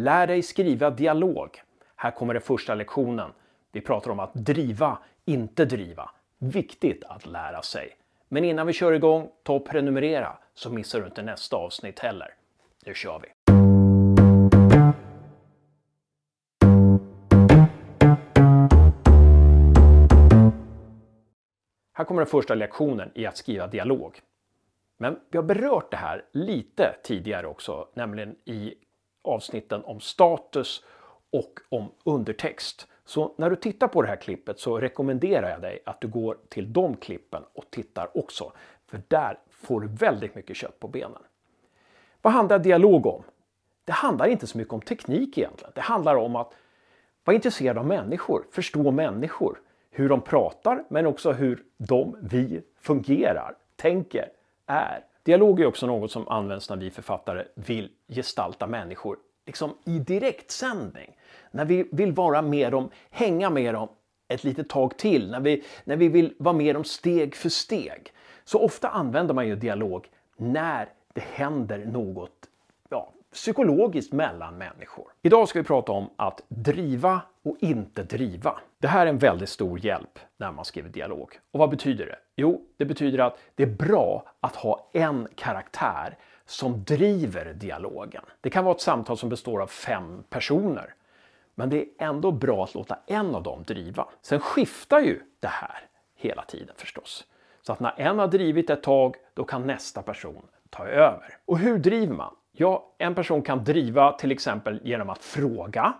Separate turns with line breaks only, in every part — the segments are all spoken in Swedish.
Lär dig skriva dialog. Här kommer den första lektionen. Vi pratar om att driva, inte driva. Viktigt att lära sig. Men innan vi kör igång, ta och prenumerera så missar du inte nästa avsnitt heller. Nu kör vi! Här kommer den första lektionen i att skriva dialog. Men vi har berört det här lite tidigare också, nämligen i avsnitten om status och om undertext. Så när du tittar på det här klippet så rekommenderar jag dig att du går till de klippen och tittar också. För där får du väldigt mycket kött på benen. Vad handlar dialog om? Det handlar inte så mycket om teknik egentligen. Det handlar om att vara intresserad av människor, förstå människor, hur de pratar men också hur de, vi, fungerar, tänker, är. Dialog är också något som används när vi författare vill gestalta människor liksom i direktsändning. När vi vill vara med dem, hänga med dem ett litet tag till, när vi, när vi vill vara med dem steg för steg. Så ofta använder man ju dialog när det händer något ja, psykologiskt mellan människor. Idag ska vi prata om att driva och inte driva. Det här är en väldigt stor hjälp när man skriver dialog. Och vad betyder det? Jo, det betyder att det är bra att ha en karaktär som driver dialogen. Det kan vara ett samtal som består av fem personer. Men det är ändå bra att låta en av dem driva. Sen skiftar ju det här hela tiden förstås. Så att när en har drivit ett tag, då kan nästa person ta över. Och hur driver man? Ja, en person kan driva till exempel genom att fråga.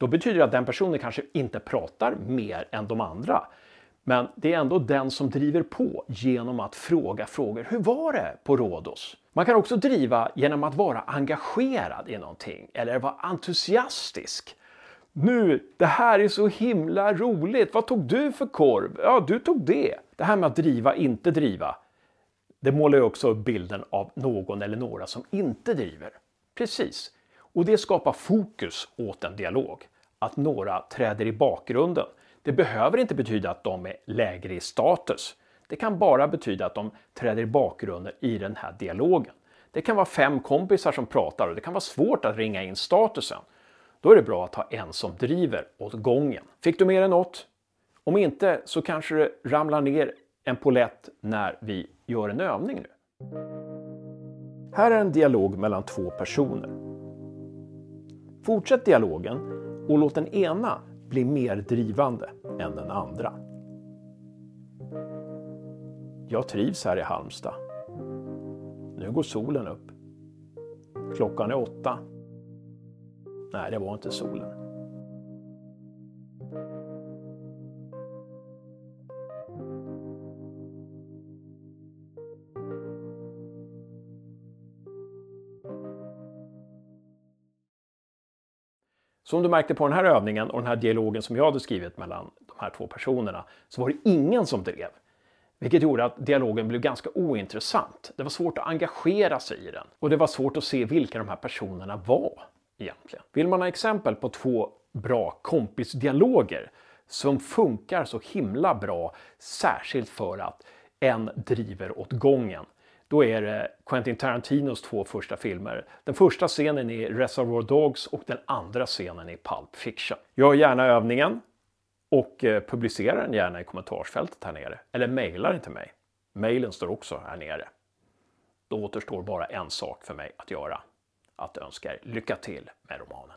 Då betyder det att den personen kanske inte pratar mer än de andra. Men det är ändå den som driver på genom att fråga frågor. Hur var det på Rhodos? Man kan också driva genom att vara engagerad i någonting eller vara entusiastisk. Nu, det här är så himla roligt. Vad tog du för korv? Ja, du tog det. Det här med att driva, inte driva. Det målar ju också upp bilden av någon eller några som inte driver. Precis. Och det skapar fokus åt en dialog. Att några träder i bakgrunden. Det behöver inte betyda att de är lägre i status. Det kan bara betyda att de träder i bakgrunden i den här dialogen. Det kan vara fem kompisar som pratar och det kan vara svårt att ringa in statusen. Då är det bra att ha en som driver åt gången. Fick du med dig något? Om inte så kanske det ramlar ner en polett när vi gör en övning nu. Här är en dialog mellan två personer. Fortsätt dialogen och låt den ena bli mer drivande än den andra. Jag trivs här i Halmstad. Nu går solen upp. Klockan är åtta. Nej, det var inte solen. Som du märkte på den här övningen och den här dialogen som jag hade skrivit mellan de här två personerna så var det ingen som drev. Vilket gjorde att dialogen blev ganska ointressant. Det var svårt att engagera sig i den och det var svårt att se vilka de här personerna var egentligen. Vill man ha exempel på två bra kompisdialoger som funkar så himla bra, särskilt för att en driver åt gången, då är det Quentin Tarantinos två första filmer. Den första scenen är Reservoir Dogs och den andra scenen är Pulp Fiction. Gör gärna övningen och eh, publicera den gärna i kommentarsfältet här nere. Eller mejla den till mig. Mejlen står också här nere. Då återstår bara en sak för mig att göra. Att önska er lycka till med romanen.